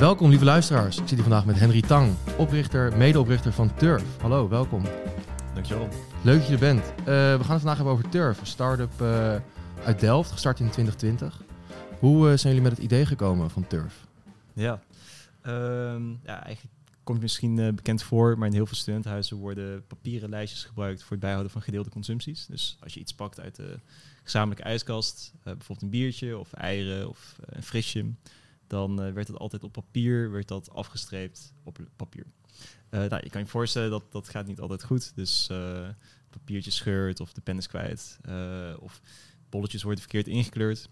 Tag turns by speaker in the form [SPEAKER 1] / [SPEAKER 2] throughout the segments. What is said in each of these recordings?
[SPEAKER 1] Welkom lieve luisteraars. Ik zit hier vandaag met Henry Tang, oprichter, medeoprichter van Turf. Hallo, welkom.
[SPEAKER 2] Dankjewel.
[SPEAKER 1] Leuk dat je er bent. Uh, we gaan het vandaag hebben over Turf, een start-up uh, uit Delft, gestart in 2020. Hoe uh, zijn jullie met het idee gekomen van Turf?
[SPEAKER 2] Ja, um, ja eigenlijk komt misschien bekend voor, maar in heel veel studentenhuizen worden papieren lijstjes gebruikt voor het bijhouden van gedeelde consumpties. Dus als je iets pakt uit de gezamenlijke ijskast, bijvoorbeeld een biertje of eieren of een frisje, dan uh, werd het altijd op papier, werd dat afgestreept op papier. Uh, nou, je kan je voorstellen dat dat gaat niet altijd goed. Dus uh, papiertje scheurt of de pen is kwijt of bolletjes worden verkeerd ingekleurd.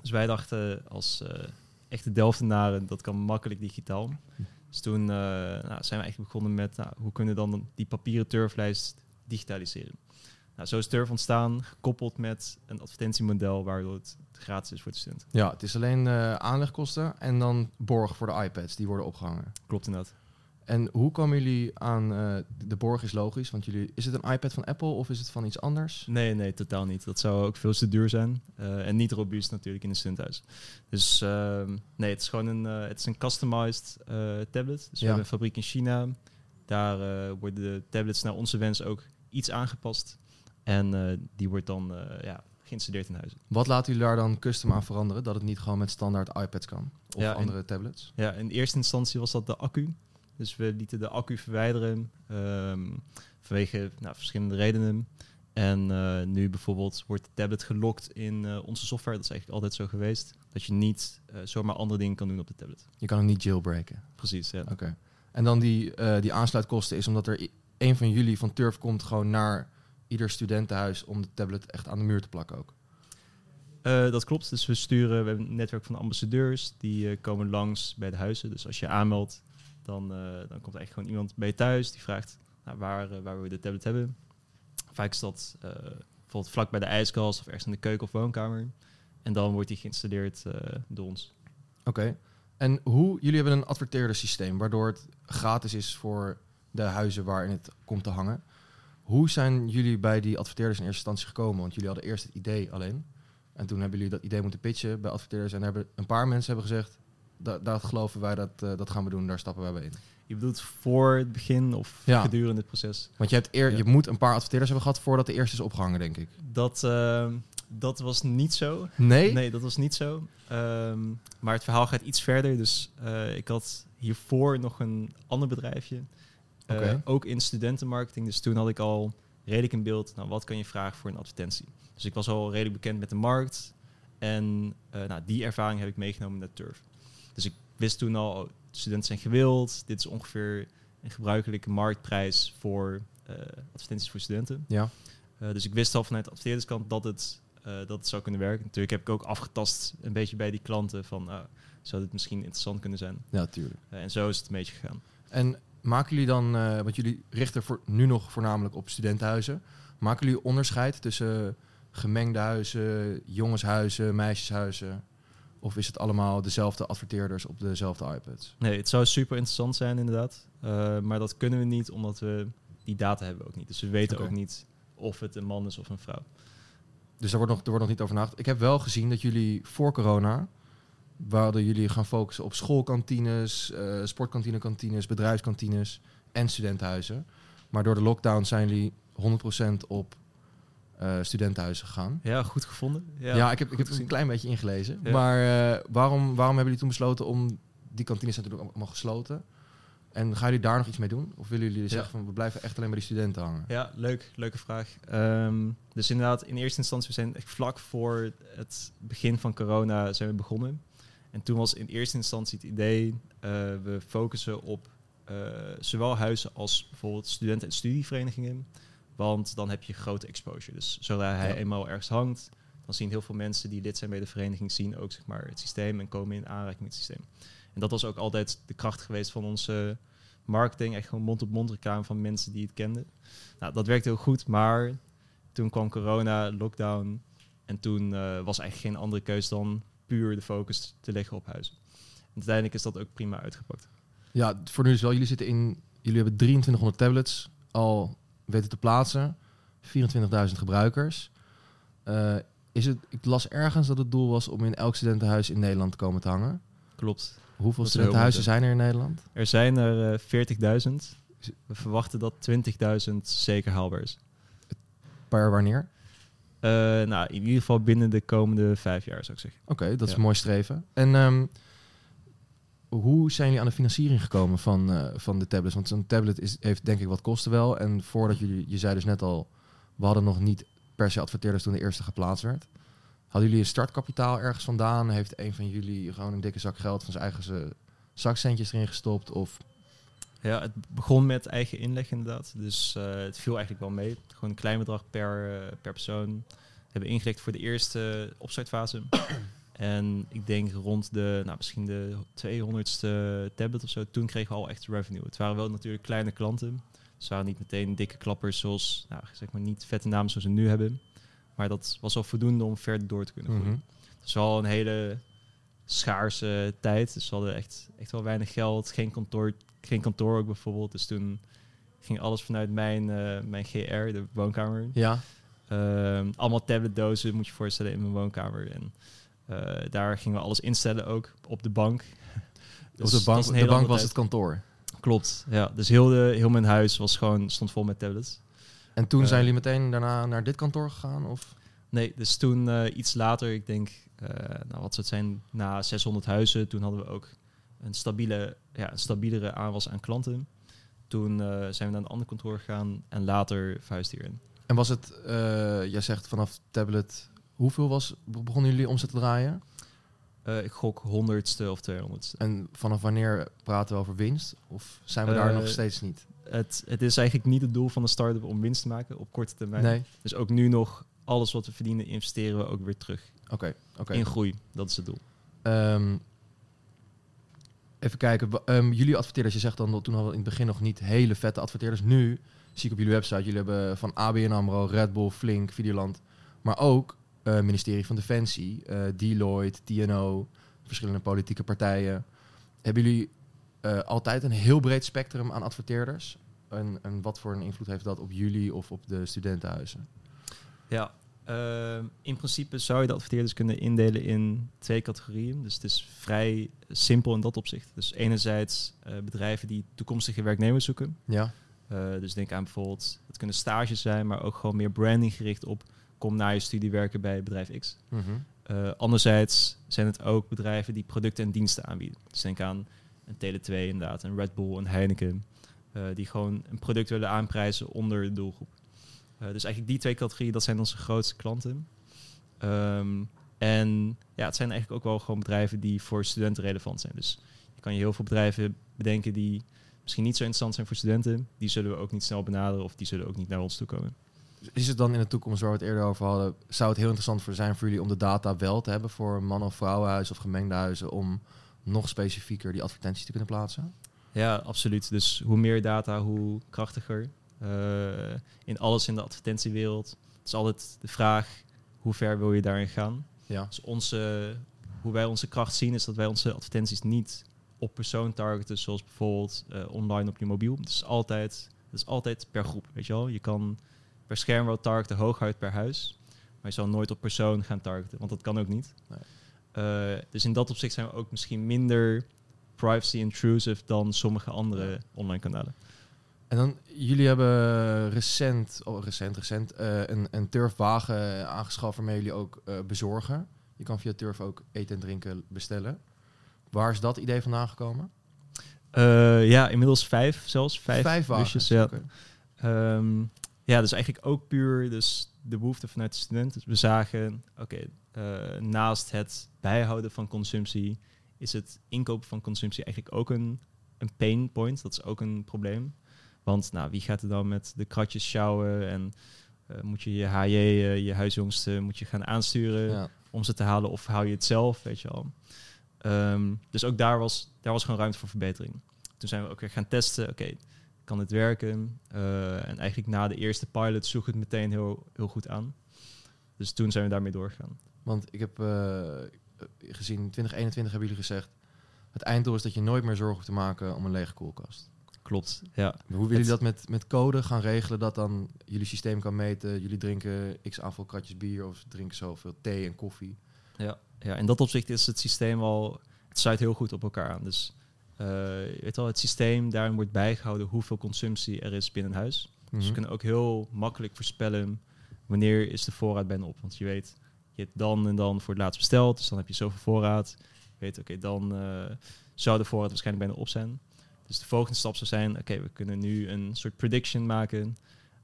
[SPEAKER 2] Dus wij dachten als echte Delftenaren, dat kan makkelijk digitaal. Dus toen nou, zijn we eigenlijk begonnen met nou, hoe kunnen we dan die papieren turflijst digitaliseren. Nou, zo is Turf ontstaan, gekoppeld met een advertentiemodel waardoor het gratis is voor de student.
[SPEAKER 1] Ja, het is alleen uh, aanlegkosten en dan borg voor de iPads die worden opgehangen.
[SPEAKER 2] Klopt inderdaad.
[SPEAKER 1] En hoe komen jullie aan, uh, de borg is logisch, want jullie, is het een iPad van Apple of is het van iets anders?
[SPEAKER 2] Nee, nee, totaal niet. Dat zou ook veel te duur zijn uh, en niet robuust natuurlijk in een studentenhuis. Dus ehm, nee, het is gewoon een, het is een customized tablet. Dus ja. we hebben een fabriek in China. Daar worden de tablets naar onze wens ook iets aangepast. En die wordt dan ja, geïnstalleerd in huizen.
[SPEAKER 1] Wat laten jullie daar dan custom aan veranderen? Dat het niet gewoon met standaard iPads kan? Of andere tablets?
[SPEAKER 2] Ja, in eerste instantie was dat de accu. Dus we lieten de accu verwijderen um, vanwege nou, verschillende redenen. En uh, nu bijvoorbeeld wordt de tablet gelokt in uh, onze software. Dat is eigenlijk altijd zo geweest. Dat je niet uh, zomaar andere dingen kan doen op de tablet.
[SPEAKER 1] Je kan hem niet jailbreken?
[SPEAKER 2] Precies, ja.
[SPEAKER 1] Oké. En dan die, die aansluitkosten is omdat er een van jullie van Turf komt gewoon naar ieder studentenhuis om de tablet echt aan de muur te plakken ook?
[SPEAKER 2] Uh, dat klopt. Dus we sturen, we hebben een netwerk van ambassadeurs die uh, komen langs bij de huizen. Dus als je aanmeldt, dan, uh, dan komt er echt gewoon iemand bij je thuis die vraagt nou, waar, waar we de tablet hebben. Vaak is dat bijvoorbeeld vlak bij de ijskast of ergens in de keuken of woonkamer. En dan wordt die geïnstalleerd door ons.
[SPEAKER 1] Oké. En hoe, jullie hebben een adverteerder systeem, waardoor het gratis is voor de huizen waarin het komt te hangen. Hoe zijn jullie bij die adverteerders in eerste instantie gekomen? Want jullie hadden eerst het idee alleen. En toen hebben jullie dat idee moeten pitchen bij adverteerders. En hebben een paar mensen hebben gezegd, dat, dat geloven wij, dat, uh, dat gaan we doen, daar stappen wij bij in.
[SPEAKER 2] Je bedoelt voor het begin of ja. gedurende het proces?
[SPEAKER 1] Want je, hebt eer, ja. je moet een paar adverteerders hebben gehad voordat de eerste is opgehangen, denk ik.
[SPEAKER 2] Dat, uh, dat was niet zo.
[SPEAKER 1] Nee?
[SPEAKER 2] Nee, dat was niet zo. Um, maar het verhaal gaat iets verder. Dus uh, ik had hiervoor nog een ander bedrijfje. Okay. Uh, ook in studentenmarketing. Dus toen had ik al redelijk in beeld, nou, wat kan je vragen voor een advertentie? Dus ik was al redelijk bekend met de markt. En uh, nou, die ervaring heb ik meegenomen naar Turf. Dus ik wist toen al, oh, studenten zijn gewild. Dit is ongeveer een gebruikelijke marktprijs voor uh, advertenties voor studenten.
[SPEAKER 1] Ja.
[SPEAKER 2] dus ik wist al vanuit de adverteerderskant dat het, dat het zou kunnen werken. Natuurlijk heb ik ook afgetast een beetje bij die klanten van... Uh, zou dit misschien interessant kunnen zijn?
[SPEAKER 1] Ja, tuurlijk.
[SPEAKER 2] en zo is het een beetje gegaan.
[SPEAKER 1] En Maken jullie dan, uh, want jullie richten voor, nu nog voornamelijk op studentenhuizen. Maken jullie onderscheid tussen gemengde huizen, jongenshuizen, meisjeshuizen? Of is het allemaal dezelfde adverteerders op dezelfde iPads?
[SPEAKER 2] Nee, het zou super interessant zijn inderdaad. Uh, maar dat kunnen we niet omdat we die data hebben ook niet. Dus we weten okay. ook niet of het een man is of een vrouw.
[SPEAKER 1] Dus daar wordt, nog, er wordt nog niet over nagedacht. Ik heb wel gezien dat jullie voor corona Waardoor jullie gaan focussen op schoolkantines, uh, sportkantinekantines, bedrijfskantines en studentenhuizen. Maar door de lockdown zijn jullie 100% op uh, studentenhuizen gegaan.
[SPEAKER 2] Ja, goed gevonden. Ja,
[SPEAKER 1] ja ik heb, ik heb er een klein beetje ingelezen. Ja. Maar uh, waarom, waarom hebben jullie toen besloten om... Die kantines zijn natuurlijk allemaal gesloten. En gaan jullie daar nog iets mee doen? Of willen jullie ja. zeggen van we blijven echt alleen bij die studenten hangen?
[SPEAKER 2] Ja, leuk. Leuke vraag. Um, dus inderdaad, in eerste instantie, we zijn echt vlak voor het begin van corona zijn we begonnen. En toen was in eerste instantie het idee, uh, we focussen op uh, zowel huizen als bijvoorbeeld studenten- en studieverenigingen. Want dan heb je grote exposure. Dus zodra hij ja. eenmaal ergens hangt, dan zien heel veel mensen die lid zijn bij de vereniging, zien ook zeg maar, het systeem en komen in aanraking met het systeem. En dat was ook altijd de kracht geweest van onze marketing. Echt gewoon mond-op-mond reclame van mensen die het kenden. Nou, dat werkte heel goed, maar toen kwam corona, lockdown. En toen uh, was eigenlijk geen andere keus dan puur de focus te leggen op huizen. En uiteindelijk is dat ook prima uitgepakt.
[SPEAKER 1] Ja, voor nu is wel, jullie zitten in, jullie hebben 2300 tablets al weten te plaatsen, 24.000 gebruikers. Uh, is het, ik las ergens dat het doel was om in elk studentenhuis in Nederland te komen te hangen.
[SPEAKER 2] Klopt.
[SPEAKER 1] Hoeveel studentenhuizen zijn er in Nederland?
[SPEAKER 2] Er zijn er eh, 40.000. We verwachten dat 20.000 zeker haalbaar is.
[SPEAKER 1] Per wanneer?
[SPEAKER 2] Eh, nou, in ieder geval binnen de komende vijf jaar, zou ik zeggen.
[SPEAKER 1] Oké, dat is
[SPEAKER 2] Ja.
[SPEAKER 1] mooi streven. En ehm, hoe zijn jullie aan de financiering gekomen van, eh, van de tablets? Want zo'n tablet is, heeft denk ik wat kosten wel. En voordat jullie, je zei dus net al, we hadden nog niet per se adverteerders toen de eerste geplaatst werd. Hadden jullie een startkapitaal ergens vandaan? Heeft een van jullie gewoon een dikke zak geld van zijn eigen zakcentjes erin gestopt? Of
[SPEAKER 2] Ja, het begon met eigen inleg inderdaad. Dus eh, het viel eigenlijk wel mee. Gewoon een klein bedrag per, eh, per persoon. We hebben ingelegd voor de eerste opstartfase. en ik denk rond de, nou, misschien de 200ste tablet of zo. Toen kregen we al echt revenue. Het waren wel natuurlijk kleine klanten. Dus het waren niet meteen dikke klappers zoals, nou, zeg maar niet vette namen zoals we nu hebben. Maar dat was al voldoende om verder door te kunnen groeien. Het is wel een hele schaarse tijd. Dus we hadden echt, echt wel weinig geld. Geen kantoor, geen kantoor ook bijvoorbeeld. Dus toen ging alles vanuit mijn, eh, mijn GR, de woonkamer.
[SPEAKER 1] Ja,
[SPEAKER 2] Ehm, allemaal tabletdozen, moet je voorstellen, in mijn woonkamer. En eh, daar gingen we alles instellen ook, op de bank. Dus
[SPEAKER 1] op de bank, de bank was het kantoor.
[SPEAKER 2] Klopt, ja. Dus heel, de, heel mijn huis was gewoon, stond vol met tablets.
[SPEAKER 1] En toen
[SPEAKER 2] Eh.
[SPEAKER 1] zijn jullie meteen daarna naar dit kantoor gegaan? Of?
[SPEAKER 2] Nee, dus toen eh, iets later, ik denk, eh, nou wat zou het zijn, na 600 huizen, toen hadden we ook een, stabiele, ja, een stabielere aanwas aan klanten. Toen eh, zijn we naar een ander kantoor gegaan en later verhuisde hierin.
[SPEAKER 1] En was het, eh, jij zegt vanaf tablet, hoeveel was, begonnen jullie omzet te draaien?
[SPEAKER 2] Eh, ik gok honderdste of tweehonderdste.
[SPEAKER 1] En vanaf wanneer praten we over winst? Of zijn we daar nog steeds niet?
[SPEAKER 2] Het, het is eigenlijk niet het doel van de start-up om winst te maken op korte termijn.
[SPEAKER 1] Nee?
[SPEAKER 2] Dus ook nu nog, alles wat we verdienen, investeren we ook weer terug.
[SPEAKER 1] Oké, oké.
[SPEAKER 2] In groei, dat is het doel.
[SPEAKER 1] Ehm, even kijken. ehm, jullie adverteerders, je zegt dan, toen hadden we in het begin nog niet hele vette adverteerders. Nu zie ik op jullie website, jullie hebben van ABN AMRO, Red Bull, Flink, Videoland. Maar ook eh, ministerie van Defensie, eh, Deloitte, TNO, verschillende politieke partijen. Hebben jullie eh, altijd een heel breed spectrum aan adverteerders? En, en wat voor een invloed heeft dat op jullie of op de studentenhuizen?
[SPEAKER 2] Ja, ehm, in principe zou je de adverteerders kunnen indelen in twee categorieën. Dus het is vrij simpel in dat opzicht. Dus enerzijds eh, bedrijven die toekomstige werknemers zoeken.
[SPEAKER 1] Ja?
[SPEAKER 2] Eh, dus denk aan bijvoorbeeld, het kunnen stages zijn, maar ook gewoon meer branding gericht op kom na je studie werken bij bedrijf X.
[SPEAKER 1] Mhm.
[SPEAKER 2] Eh, anderzijds zijn het ook bedrijven die producten en diensten aanbieden. Dus denk aan een Tele2 inderdaad, een Red Bull, een Heineken. die gewoon een product willen aanprijzen onder de doelgroep. Eh, dus eigenlijk die twee categorieën, dat zijn onze grootste klanten. Ehm, en ja, het zijn eigenlijk ook wel gewoon bedrijven die voor studenten relevant zijn. Dus je kan je heel veel bedrijven bedenken die misschien niet zo interessant zijn voor studenten. Die zullen we ook niet snel benaderen of die zullen ook niet naar ons toe komen.
[SPEAKER 1] Is het dan in de toekomst, waar we het eerder over hadden, zou het heel interessant voor zijn voor jullie om de data wel te hebben voor mannen- of vrouwenhuizen of gemengde huizen om nog specifieker die advertenties te kunnen plaatsen?
[SPEAKER 2] Ja, absoluut. Dus hoe meer data, hoe krachtiger. Eh, in alles in de advertentiewereld. Het is altijd de vraag, hoe ver wil je daarin gaan?
[SPEAKER 1] Ja.
[SPEAKER 2] Dus onze, hoe wij onze kracht zien, is dat wij onze advertenties niet op persoon targeten, zoals bijvoorbeeld eh, online op je mobiel. Het is altijd, het is altijd per groep, weet je wel. Je kan per scherm wel targeten hooguit per huis, maar je zal nooit op persoon gaan targeten, want dat kan ook niet.
[SPEAKER 1] Nee.
[SPEAKER 2] Eh, dus in dat opzicht zijn we ook misschien minder privacy intrusive dan sommige andere online kanalen.
[SPEAKER 1] En dan, jullie hebben recent, oh recent, recent, eh, een, een turfwagen aangeschaft waarmee jullie ook eh, bezorgen. Je kan via Turf ook eten en drinken bestellen. Waar is dat idee vandaan gekomen?
[SPEAKER 2] Eh, ja, inmiddels vijf zelfs. Vijf,
[SPEAKER 1] Vijf wagens.
[SPEAKER 2] busjes, ja. Ehm, ja, dus eigenlijk ook puur dus de behoefte vanuit de student. Dus we zagen, oké, naast het bijhouden van consumptie is het inkopen van consumptie eigenlijk ook een, een pain point. Dat is ook een probleem. Want nou, wie gaat er dan met de kratjes sjouwen en eh, moet je je HJ, eh, je huisjongste, moet je gaan aansturen
[SPEAKER 1] Ja.
[SPEAKER 2] om ze te halen of hou je het zelf, weet je al. Ehm, dus ook daar was, daar was gewoon ruimte voor verbetering. Toen zijn we ook weer gaan testen, oké, kan het werken? Eh, en eigenlijk na de eerste pilot sloeg het meteen heel, heel goed aan. Dus toen zijn we daarmee doorgegaan.
[SPEAKER 1] Want ik heb gezien, 2021 hebben jullie gezegd, het einddoel is dat je nooit meer zorgen hoeft te maken om een lege koelkast.
[SPEAKER 2] Klopt, ja.
[SPEAKER 1] Hoe willen jullie dat met, met code gaan regelen, dat dan jullie systeem kan meten, jullie drinken x aantal kratjes bier of drinken zoveel thee en koffie?
[SPEAKER 2] Ja, ja, in dat opzicht is het systeem al het sluit heel goed op elkaar aan. Dus eh, je weet wel, het systeem, daarin wordt bijgehouden hoeveel consumptie er is binnen huis. Dus
[SPEAKER 1] Mhm.
[SPEAKER 2] we kunnen ook heel makkelijk voorspellen wanneer is de voorraad bijna op. Want je weet, je hebt dan en dan voor het laatst besteld, dus dan heb je zoveel voorraad. Je weet, oké, dan eh, zou de voorraad waarschijnlijk bijna op zijn. Dus de volgende stap zou zijn, oké, we kunnen nu een soort prediction maken.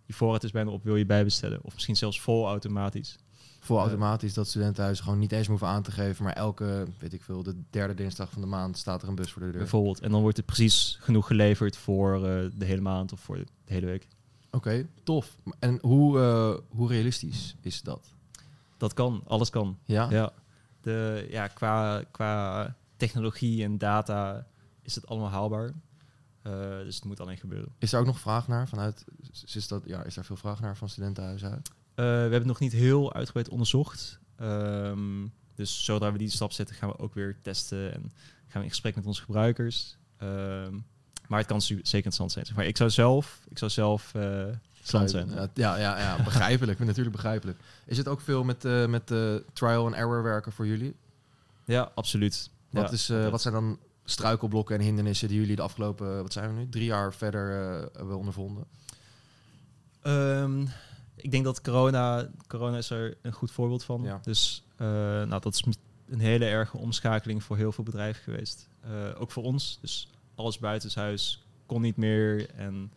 [SPEAKER 2] Je voorraad is bijna op, wil je bijbestellen? Of misschien zelfs vol automatisch.
[SPEAKER 1] Vol automatisch dat studentenhuizen gewoon niet eens hoeven aan te geven, maar elke, weet ik veel, de derde dinsdag van de maand staat er een bus voor de deur.
[SPEAKER 2] Bijvoorbeeld. En dan wordt het precies genoeg geleverd voor eh, de hele maand of voor de hele week.
[SPEAKER 1] Oké, tof. En hoe, eh, hoe realistisch is dat?
[SPEAKER 2] Dat kan, alles kan.
[SPEAKER 1] Ja?
[SPEAKER 2] Ja, de, ja qua, qua technologie en data is het allemaal haalbaar. Eh, dus het moet alleen gebeuren.
[SPEAKER 1] Is daar ook nog vraag naar vanuit, is, dat, ja, is daar veel vraag naar van studentenhuizen uit?
[SPEAKER 2] Eh, we hebben het nog niet heel uitgebreid onderzocht. Ehm, dus zodra we die stap zetten, gaan we ook weer testen en gaan we in gesprek met onze gebruikers. Ehm, maar het kan zeker interessant zijn. Zeg Maar ik zou zelf, ik zou zelf eh klant zijn.
[SPEAKER 1] Ja, ja, ja, begrijpelijk. natuurlijk begrijpelijk. Is het ook veel met, eh, met eh, trial and error werken voor jullie?
[SPEAKER 2] Ja, absoluut.
[SPEAKER 1] Wat,
[SPEAKER 2] Ja,
[SPEAKER 1] is, eh, wat zijn dan struikelblokken en hindernissen die jullie de afgelopen, wat zijn we nu, drie jaar verder eh, hebben ondervonden?
[SPEAKER 2] Ehm, ik denk dat corona, corona is er een goed voorbeeld van.
[SPEAKER 1] Ja.
[SPEAKER 2] Dus eh, nou, dat is een hele erge omschakeling voor heel veel bedrijven geweest. Eh, ook voor ons. Dus alles buitenshuis kon niet meer en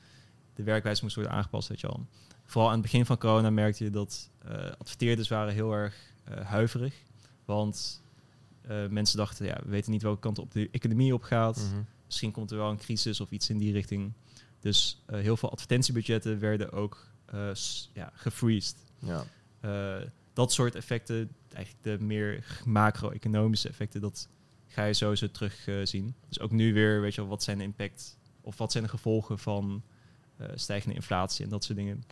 [SPEAKER 2] de werkwijze moest worden aangepast, weet je al. Vooral aan het begin van corona merkte je dat eh, adverteerders waren heel erg eh, huiverig. Want eh, mensen dachten, ja, we weten niet welke kant op de economie op gaat.
[SPEAKER 1] Mhm.
[SPEAKER 2] Misschien komt er wel een crisis of iets in die richting. Dus eh, heel veel advertentiebudgetten werden ook s- ja, gefreezed.
[SPEAKER 1] Ja.
[SPEAKER 2] Dat soort effecten, eigenlijk de meer macro-economische effecten, dat ga je sowieso terug zien. Dus ook nu weer, weet je wel, wat zijn de impact of wat zijn de gevolgen van stijgende inflatie en dat soort dingen.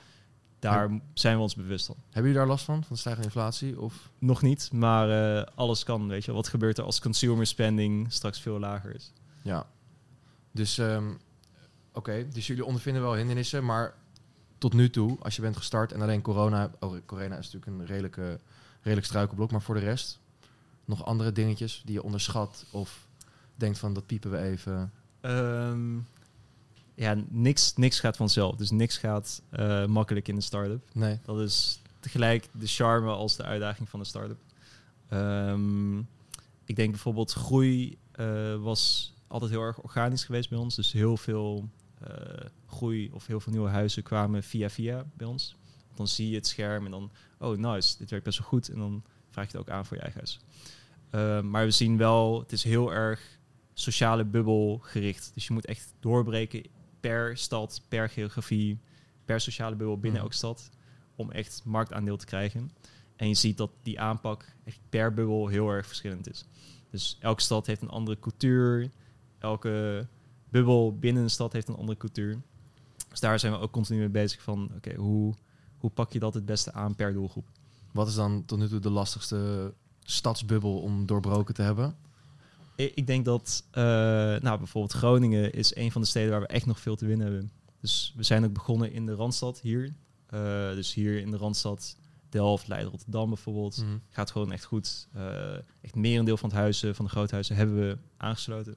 [SPEAKER 2] Daar zijn we ons bewust van.
[SPEAKER 1] Hebben jullie daar last van, van de stijgende inflatie? Of?
[SPEAKER 2] Nog niet, maar eh, alles kan, weet je. Wat gebeurt er als consumer spending straks veel lager is?
[SPEAKER 1] Ja. Dus, ehm, oké, dus jullie ondervinden wel hindernissen, maar tot nu toe, als je bent gestart en alleen corona, oh, corona is natuurlijk een redelijke, redelijk struikelblok, maar voor de rest nog andere dingetjes die je onderschat of denkt van dat piepen we even.
[SPEAKER 2] Ehm, ja, niks, niks gaat vanzelf. Dus niks gaat eh, makkelijk in een start-up.
[SPEAKER 1] Nee.
[SPEAKER 2] Dat is tegelijk de charme als de uitdaging van een start-up. Ehm, ik denk bijvoorbeeld groei eh, was altijd heel erg organisch geweest bij ons. Dus heel veel eh, groei of heel veel nieuwe huizen kwamen via via bij ons. Dan zie je het scherm en dan, oh nice, dit werkt best wel goed. En dan vraag je het ook aan voor je eigen huis. Ehm, maar we zien wel, het is heel erg sociale bubbel gericht. Dus je moet echt doorbreken per stad, per geografie, per sociale bubbel binnen
[SPEAKER 1] Mhm.
[SPEAKER 2] elke stad. Om echt marktaandeel te krijgen. En je ziet dat die aanpak echt per bubbel heel erg verschillend is. Dus elke stad heeft een andere cultuur. Elke bubbel binnen een stad heeft een andere cultuur. Dus daar zijn we ook continu mee bezig van, oké, hoe, hoe pak je dat het beste aan per doelgroep?
[SPEAKER 1] Wat is dan tot nu toe de lastigste stadsbubbel om doorbroken te hebben?
[SPEAKER 2] Ik denk dat eh, nou, bijvoorbeeld Groningen is een van de steden waar we echt nog veel te winnen hebben. Dus we zijn ook begonnen in de Randstad hier. Eh, dus hier in de Randstad, Delft, Leiden, Rotterdam bijvoorbeeld.
[SPEAKER 1] Mhm.
[SPEAKER 2] Gaat gewoon echt goed. Eh echt merendeel van het huizen, van de groothuizen, hebben we aangesloten.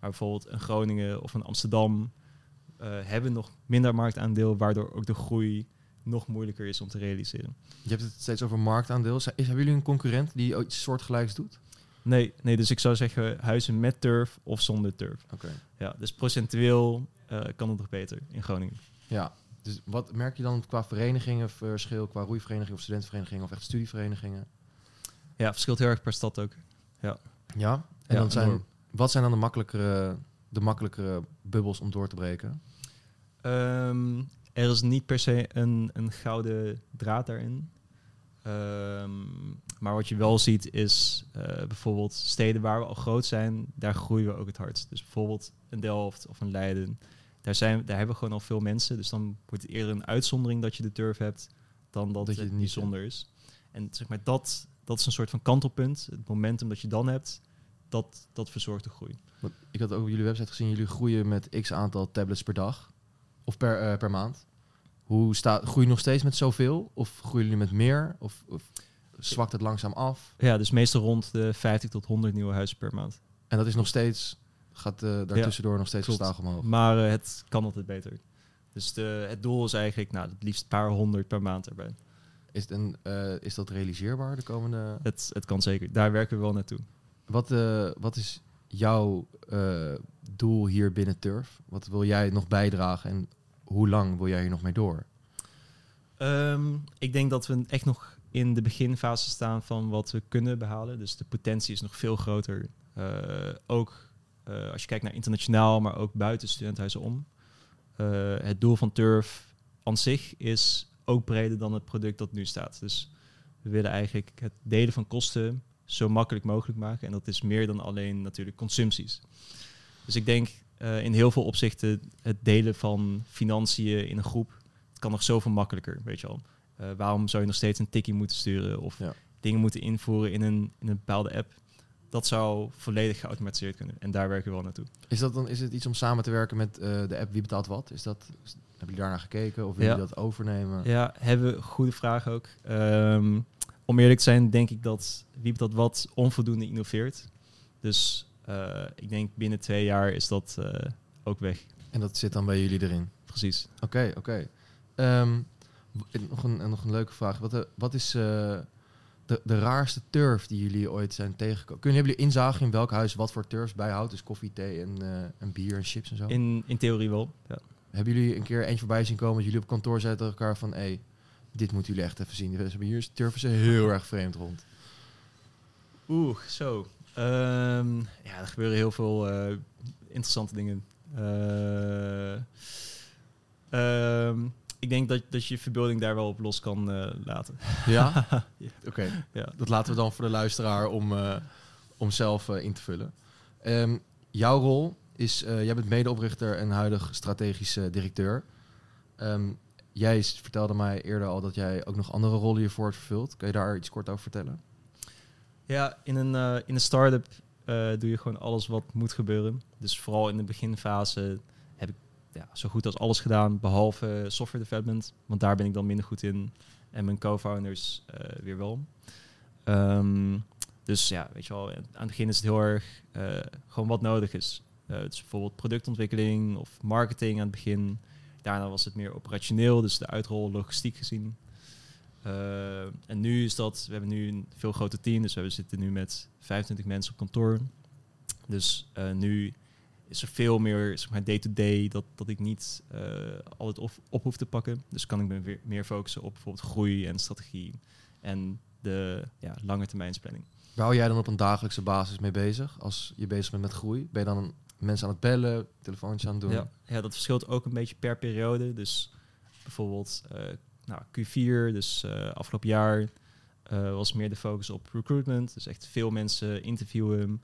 [SPEAKER 2] Maar bijvoorbeeld een Groningen of een Amsterdam hebben nog minder marktaandeel, waardoor ook de groei nog moeilijker is om te realiseren.
[SPEAKER 1] Je hebt het steeds over marktaandeel. Is, hebben jullie een concurrent die iets soortgelijks doet?
[SPEAKER 2] Nee, nee, dus ik zou zeggen huizen met turf of zonder turf.
[SPEAKER 1] Oké.
[SPEAKER 2] Ja, dus procentueel eh, kan het nog beter in Groningen.
[SPEAKER 1] Ja, dus wat merk je dan qua verenigingen verschil, qua roeiverenigingen of studentenverenigingen of echt studieverenigingen?
[SPEAKER 2] Ja, verschilt heel erg per stad ook.
[SPEAKER 1] Ja, en
[SPEAKER 2] Ja,
[SPEAKER 1] dan zijn,
[SPEAKER 2] enorm.
[SPEAKER 1] wat zijn dan de makkelijkere, de makkelijkere bubbels om door te breken?
[SPEAKER 2] Ehm, er is niet per se een, een gouden draad daarin. Ehm, maar wat je wel ziet is eh, bijvoorbeeld steden waar we al groot zijn, daar groeien we ook het hardst. Dus bijvoorbeeld een Delft of een Leiden. Daar, zijn, daar hebben we gewoon al veel mensen. Dus dan wordt het eerder een uitzondering dat je de turf hebt dan dat,
[SPEAKER 1] Dat je het niet
[SPEAKER 2] bijzonder is. En zeg maar, dat, dat is een soort van kantelpunt. Het momentum dat je dan hebt, dat, dat verzorgt de groei.
[SPEAKER 1] Want ik had ook op jullie website gezien, jullie groeien met x aantal tablets per dag of per, eh, per maand. Hoe staat, groei je nog steeds met zoveel? Of groeien jullie met meer? Of, of zwakt het langzaam af?
[SPEAKER 2] Ja, dus meestal rond de 50 tot 100 nieuwe huizen per maand.
[SPEAKER 1] En dat is nog steeds, gaat eh daartussendoor nog steeds gestaag omhoog.
[SPEAKER 2] Maar eh, het kan altijd beter. Dus de, het doel is eigenlijk nou, het liefst een paar honderd per maand erbij.
[SPEAKER 1] Is, het een, eh, is dat realiseerbaar de komende...
[SPEAKER 2] Het, het kan zeker. Daar werken we wel naartoe.
[SPEAKER 1] Wat, wat is jouw doel hier binnen Turf? Wat wil jij nog bijdragen en hoe lang wil jij hier nog mee door?
[SPEAKER 2] Ehm, ik denk dat we echt nog in de beginfase staan van wat we kunnen behalen. Dus de potentie is nog veel groter. Eh, ook eh, als je kijkt naar internationaal, maar ook buiten studentenhuizen om. Eh, het doel van Turf aan zich is ook breder dan het product dat nu staat. Dus we willen eigenlijk het delen van kosten zo makkelijk mogelijk maken. En dat is meer dan alleen natuurlijk consumpties. Dus ik denk in heel veel opzichten het delen van financiën in een groep het kan nog zoveel makkelijker, weet je wel. Eh, waarom zou je nog steeds een tikkie moeten sturen of
[SPEAKER 1] Ja.
[SPEAKER 2] dingen moeten invoeren in een, in een bepaalde app? Dat zou volledig geautomatiseerd kunnen. En daar werken we wel naartoe.
[SPEAKER 1] Is, dat dan, is het iets om samen te werken met eh, de app Wie betaalt wat? Is dat, is- hebben jullie daarnaar gekeken of willen
[SPEAKER 2] Ja.
[SPEAKER 1] jullie dat overnemen?
[SPEAKER 2] Ja, hebben we goede vraag ook. Ehm, om eerlijk te zijn, denk ik dat wie dat wat onvoldoende innoveert. Dus eh, ik denk binnen twee jaar is dat ook weg.
[SPEAKER 1] En dat zit dan bij jullie erin?
[SPEAKER 2] Precies.
[SPEAKER 1] Oké, oké. Ehm, nog, een, nog een leuke vraag. Wat, eh, wat is eh, de, de raarste turf die jullie ooit zijn tegengekomen? Kunnen hebben jullie inzage in welk huis wat voor turfs bijhoudt? Dus koffie, thee en, eh, en bier en chips en zo?
[SPEAKER 2] In, in theorie wel. Ja.
[SPEAKER 1] Hebben jullie een keer eentje voorbij zien komen dat jullie op kantoor zeiden tegen elkaar van... Hé, dit moeten jullie echt even zien. Hebben hier turven ze heel erg vreemd rond.
[SPEAKER 2] Oeh, zo. Ehm, ja, er gebeuren heel veel interessante dingen. Ehm, ik denk dat, dat je je verbeelding daar wel op los kan eh, laten.
[SPEAKER 1] Ja?
[SPEAKER 2] Ja.
[SPEAKER 1] Oké,
[SPEAKER 2] Ja.
[SPEAKER 1] dat laten we dan voor de luisteraar om, eh, om zelf eh, in te vullen. Ehm, jouw rol is, jij bent medeoprichter en huidig strategische directeur. Ehm, jij vertelde mij eerder al dat jij ook nog andere rollen hiervoor hebt vervuld. Kan je daar iets kort over vertellen?
[SPEAKER 2] Ja, in een, in een start-up doe je gewoon alles wat moet gebeuren. Dus vooral in de beginfase ja, zo goed als alles gedaan, behalve software development. Want daar ben ik dan minder goed in. En mijn co-founders eh, weer wel. Ehm, dus ja, weet je wel, aan het begin is het heel erg eh, gewoon wat nodig is. Eh, dus bijvoorbeeld productontwikkeling of marketing aan het begin. Daarna was het meer operationeel, dus de uitrol logistiek gezien. En nu is dat, we hebben nu een veel groter team, dus we zitten nu met 25 mensen op kantoor. Dus nu is er veel meer zeg maar, day-to-day dat, dat ik niet eh, altijd op, op hoef te pakken. Dus kan ik me weer meer focussen op bijvoorbeeld groei en strategie en de ja, lange termijnsplanning.
[SPEAKER 1] Waar hou jij dan op een dagelijkse basis mee bezig? Als je bezig bent met groei, ben je dan mensen aan het bellen, telefoontjes aan het doen?
[SPEAKER 2] Ja, ja, dat verschilt ook een beetje per periode. Dus bijvoorbeeld eh, nou, Q4, dus eh, afgelopen jaar, was meer de focus op recruitment. Dus echt veel mensen interviewen,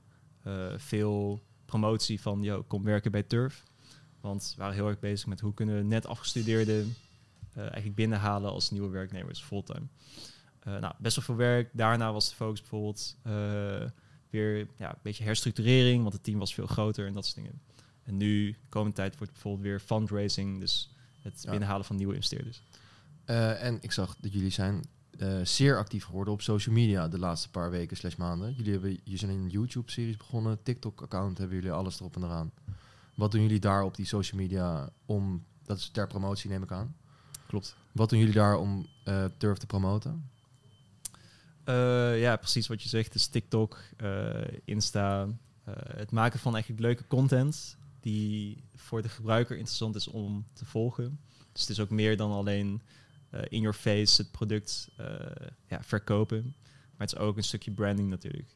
[SPEAKER 2] veel promotie van, yo, kom werken bij Turf. Want we waren heel erg bezig met hoe kunnen we net afgestudeerden eh, eigenlijk binnenhalen als nieuwe werknemers fulltime. Eh nou, best wel veel werk. Daarna was de focus bijvoorbeeld eh, weer ja, een beetje herstructurering, want het team was veel groter en dat soort dingen. En nu, komende tijd, wordt bijvoorbeeld weer fundraising, dus het
[SPEAKER 1] Ja.
[SPEAKER 2] binnenhalen van nieuwe investeerders.
[SPEAKER 1] En ik zag dat jullie zijn eh, zeer actief geworden op social media de laatste paar weken slash maanden. Jullie, hebben, jullie zijn een YouTube-series begonnen, TikTok-account hebben jullie alles erop en eraan. Wat doen jullie daar op die social media om, dat is ter promotie neem ik aan.
[SPEAKER 2] Klopt.
[SPEAKER 1] Wat doen jullie daar om eh Turf te promoten?
[SPEAKER 2] Eh, ja, precies wat je zegt. Dus TikTok, Insta. het maken van eigenlijk leuke content die voor de gebruiker interessant is om te volgen. Dus het is ook meer dan alleen in your face het product eh, ja, verkopen. Maar het is ook een stukje branding natuurlijk.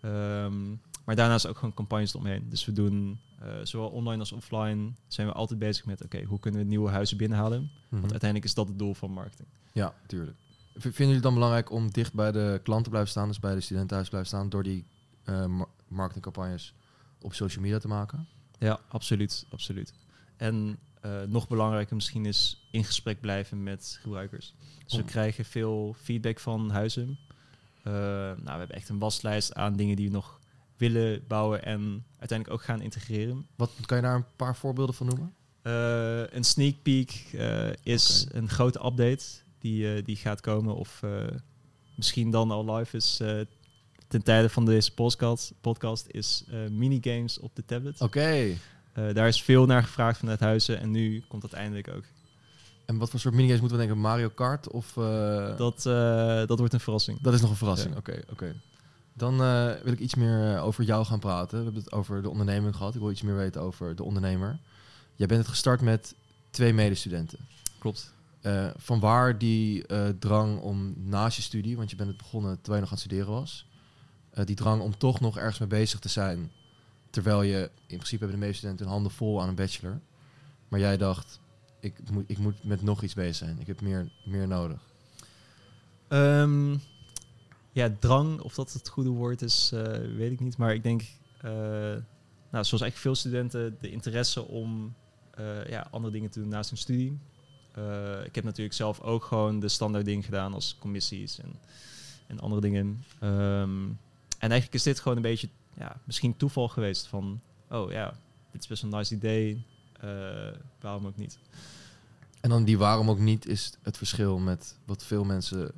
[SPEAKER 2] Ehm, maar daarnaast ook gewoon campagnes eromheen. Dus we doen eh, zowel online als offline zijn we altijd bezig met oké, hoe kunnen we nieuwe huizen binnenhalen?
[SPEAKER 1] Mhm.
[SPEAKER 2] Want uiteindelijk is dat het doel van marketing.
[SPEAKER 1] Ja, tuurlijk. Vinden jullie het dan belangrijk om dicht bij de klanten te blijven staan, dus bij de studentenhuis te blijven staan, door die eh, ma- marketingcampagnes op social media te maken?
[SPEAKER 2] Ja, absoluut, absoluut. En eh, nog belangrijker misschien is in gesprek blijven met gebruikers. Dus we
[SPEAKER 1] Om-
[SPEAKER 2] krijgen veel feedback van huizen. Eh, nou, we hebben echt een waslijst aan dingen die we nog willen bouwen en uiteindelijk ook gaan integreren.
[SPEAKER 1] Wat kan je daar een paar voorbeelden van noemen?
[SPEAKER 2] Eh, een sneak peek is een grote update die, die gaat komen of misschien dan al live is ten tijde van deze podcast, podcast is minigames op de tablet.
[SPEAKER 1] Oké.
[SPEAKER 2] Eh, daar is veel naar gevraagd vanuit huizen en nu komt dat eindelijk ook.
[SPEAKER 1] En wat voor soort minigames moeten we denken? Mario Kart of... eh,
[SPEAKER 2] Dat, eh, dat wordt een verrassing.
[SPEAKER 1] Dat is nog een verrassing.
[SPEAKER 2] Ja.
[SPEAKER 1] Oké, oké. Dan wil ik iets meer over jou gaan praten. We hebben het over de onderneming gehad. Ik wil iets meer weten over de ondernemer. Jij bent het gestart met twee medestudenten.
[SPEAKER 2] Klopt.
[SPEAKER 1] Eh van waar die drang om naast je studie, want je bent het begonnen terwijl je nog aan het studeren was, die drang om toch nog ergens mee bezig te zijn, terwijl je in principe hebben de meeste studenten hun handen vol aan een bachelor, maar jij dacht, ik moet, ik moet met nog iets bezig zijn, ik heb meer, meer nodig.
[SPEAKER 2] Ehm, ja, drang, of dat het goede woord is, eh, weet ik niet. Maar ik denk, eh, nou, zoals eigenlijk veel studenten, de interesse om eh, ja, andere dingen te doen naast hun studie. Ik heb natuurlijk zelf ook gewoon de standaard dingen gedaan als commissies en, en andere dingen. Ehm, en eigenlijk is dit gewoon een beetje, ja, misschien toeval geweest van, oh ja, dit is best een nice idee, eh, waarom ook niet.
[SPEAKER 1] En dan die waarom ook niet is het verschil met wat veel mensen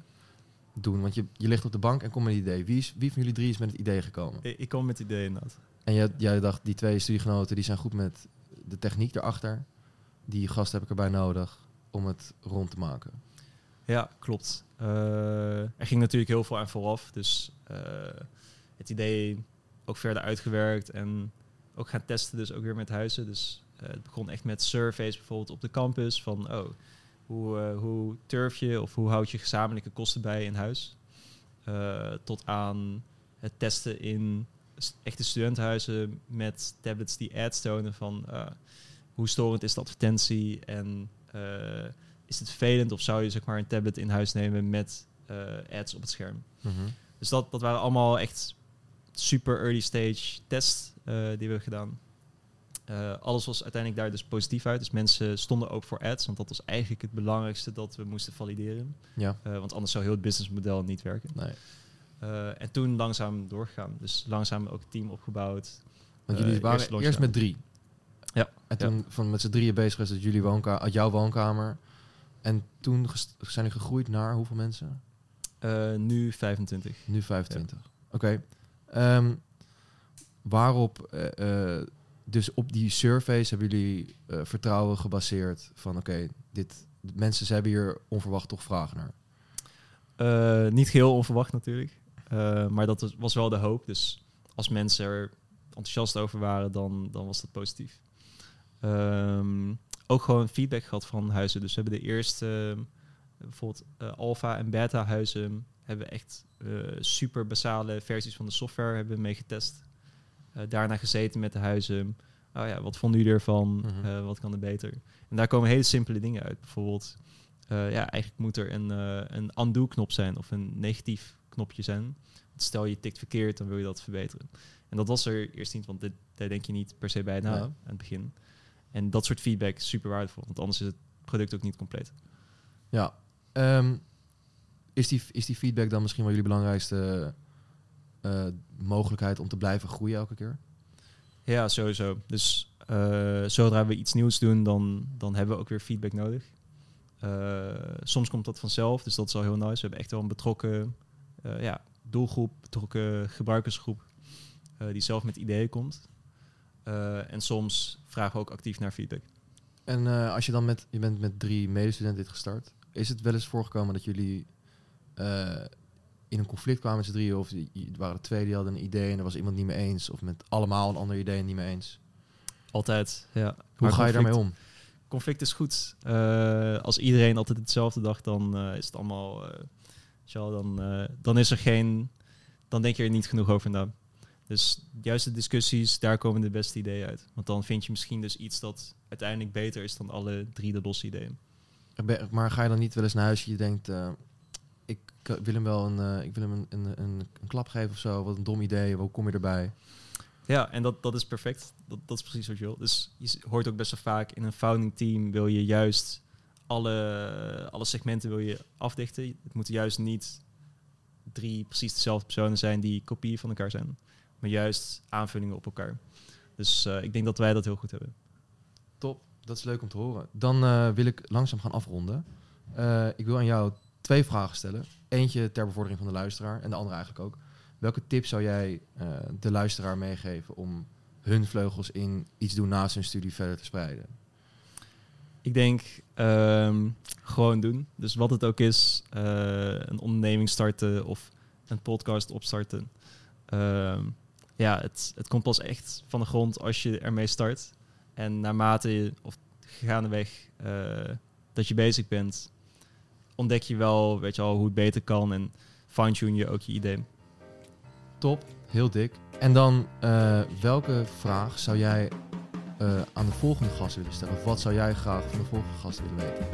[SPEAKER 1] doen. Want je, je ligt op de bank en komt met een idee. Wie, is, wie van jullie drie is met het idee gekomen?
[SPEAKER 2] Ik, ik kwam met het idee inderdaad.
[SPEAKER 1] En jij, jij dacht, die twee studiegenoten die zijn goed met de techniek erachter. Die gast heb ik erbij nodig om het rond te maken.
[SPEAKER 2] Ja, klopt. Eh, er ging natuurlijk heel veel aan vooraf. Dus eh, het idee ook verder uitgewerkt en ook gaan testen, dus ook weer met huizen. Dus eh, het begon echt met surveys bijvoorbeeld op de campus van oh, hoe, eh, hoe turf je of hoe houd je gezamenlijke kosten bij in huis? Eh, tot aan het testen in echte studentenhuizen met tablets die ads tonen van hoe storend is de advertentie en is het vervelend of zou je zeg maar een tablet in huis nemen met ads op het scherm? Dus dat, dat waren allemaal echt super early stage tests eh, die we hebben gedaan. Eh, alles was uiteindelijk daar dus positief uit. Dus mensen stonden ook voor ads, want dat was eigenlijk het belangrijkste dat we moesten valideren.
[SPEAKER 1] Ja,
[SPEAKER 2] Eh, want anders zou heel het businessmodel niet werken.
[SPEAKER 1] nee.
[SPEAKER 2] En toen langzaam doorgegaan. Dus langzaam ook een team opgebouwd.
[SPEAKER 1] Want jullie waren
[SPEAKER 2] eerst
[SPEAKER 1] eerst, met drie.
[SPEAKER 2] Ja,
[SPEAKER 1] En toen van met z'n drieën bezig was uit jullie woonkamer, uit jouw woonkamer. En toen zijn jullie gegroeid naar hoeveel mensen?
[SPEAKER 2] Nu 25.
[SPEAKER 1] Nu 25. Oké. Ehm, waarop, eh, eh, dus op die surveys hebben jullie eh, vertrouwen gebaseerd van oké, dit mensen ze hebben hier onverwacht toch vragen naar.
[SPEAKER 2] Niet geheel onverwacht natuurlijk. Maar dat was, wel de hoop. Dus als mensen er enthousiast over waren, dan, dan was dat positief. Ehm, ook gewoon feedback gehad van huizen. Dus we hebben de eerste, bijvoorbeeld eh, alpha en beta huizen, hebben we echt eh, super basale versies van de software hebben mee getest. Eh, daarna gezeten met de huizen. Oh ja, wat vonden jullie ervan?
[SPEAKER 1] Mhm.
[SPEAKER 2] Wat kan er beter? En daar komen hele simpele dingen uit. Bijvoorbeeld, ja, eigenlijk moet er een, een undo-knop zijn of een negatief knopje zijn. Want Stel je tikt verkeerd, dan wil je dat verbeteren. En dat was er eerst niet, want dit, daar denk je niet per se bij na
[SPEAKER 1] Nee.
[SPEAKER 2] aan het begin. En dat soort feedback is super waardevol, want anders is het product ook niet compleet.
[SPEAKER 1] Ja. Ehm, is, die, is die feedback dan misschien wel jullie belangrijkste eh, mogelijkheid om te blijven groeien elke keer?
[SPEAKER 2] Ja, sowieso. Dus eh, zodra we iets nieuws doen, dan, dan hebben we ook weer feedback nodig. Eh, soms komt dat vanzelf, dus dat is al heel nice. We hebben echt wel een betrokken ja, doelgroep, betrokken gebruikersgroep die zelf met ideeën komt. En soms vragen we ook actief naar feedback.
[SPEAKER 1] En als je dan met, je bent met drie medestudenten dit gestart, is het wel eens voorgekomen dat jullie eh, in een conflict kwamen met z'n drieën? Of er waren er twee die hadden een idee en er was iemand niet mee eens? Of met allemaal een ander idee en niet mee eens?
[SPEAKER 2] Altijd, ja.
[SPEAKER 1] Hoe ga je daarmee om?
[SPEAKER 2] Conflict is goed. Eh, als iedereen altijd hetzelfde dacht, dan eh, is het allemaal... dan, dan is er geen... Dan denk je er niet genoeg over na. Dus juist de discussies, daar komen de beste ideeën uit. Want dan vind je misschien dus iets dat uiteindelijk beter is dan alle drie de losse ideeën.
[SPEAKER 1] Maar ga je dan niet wel eens naar huis en je denkt, eh, ik wil hem wel een, eh, ik wil hem een, een, een, een klap geven of zo, wat een dom idee, hoe kom je erbij?
[SPEAKER 2] Ja, en dat, dat is perfect. Dat, dat is precies wat je wil. Dus je hoort ook best wel vaak in een founding team wil je juist alle, alle segmenten wil je afdichten. Het moeten juist niet drie precies dezelfde personen zijn die kopieën van elkaar zijn. Maar juist aanvullingen op elkaar. Dus eh, ik denk dat wij dat heel goed hebben.
[SPEAKER 1] Top, dat is leuk om te horen. Dan eh, wil ik langzaam gaan afronden. Eh, ik wil aan jou twee vragen stellen. Eentje ter bevordering van de luisteraar en de andere eigenlijk ook. Welke tip zou jij eh, de luisteraar meegeven om hun vleugels in iets doen naast hun studie verder te spreiden?
[SPEAKER 2] Ik denk ehm, gewoon doen. Dus wat het ook is, een onderneming starten of een podcast opstarten. Ehm, ja, het, het komt pas echt van de grond als je ermee start. En naarmate je, of gaandeweg uh, dat je bezig bent, ontdek je wel, weet je al, hoe het beter kan en fine-tune je ook je idee.
[SPEAKER 1] Top, heel dik. En dan, uh, welke vraag zou jij uh, aan de volgende gast willen stellen? Of wat zou jij graag van de volgende gast willen weten?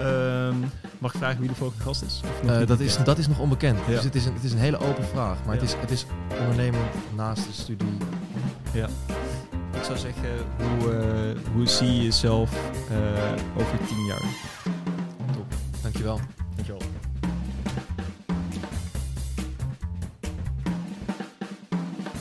[SPEAKER 2] Um, mag ik vragen wie de volgende gast is?
[SPEAKER 1] Uh, dat, is dat is nog onbekend. Ja. Dus het is, een, het is een hele open vraag. Maar ja. het, is, het is ondernemen naast de studie.
[SPEAKER 2] Ja. Ik zou zeggen, hoe, uh, hoe zie je jezelf over tien jaar?
[SPEAKER 1] Top. Dankjewel.
[SPEAKER 2] Dankjewel.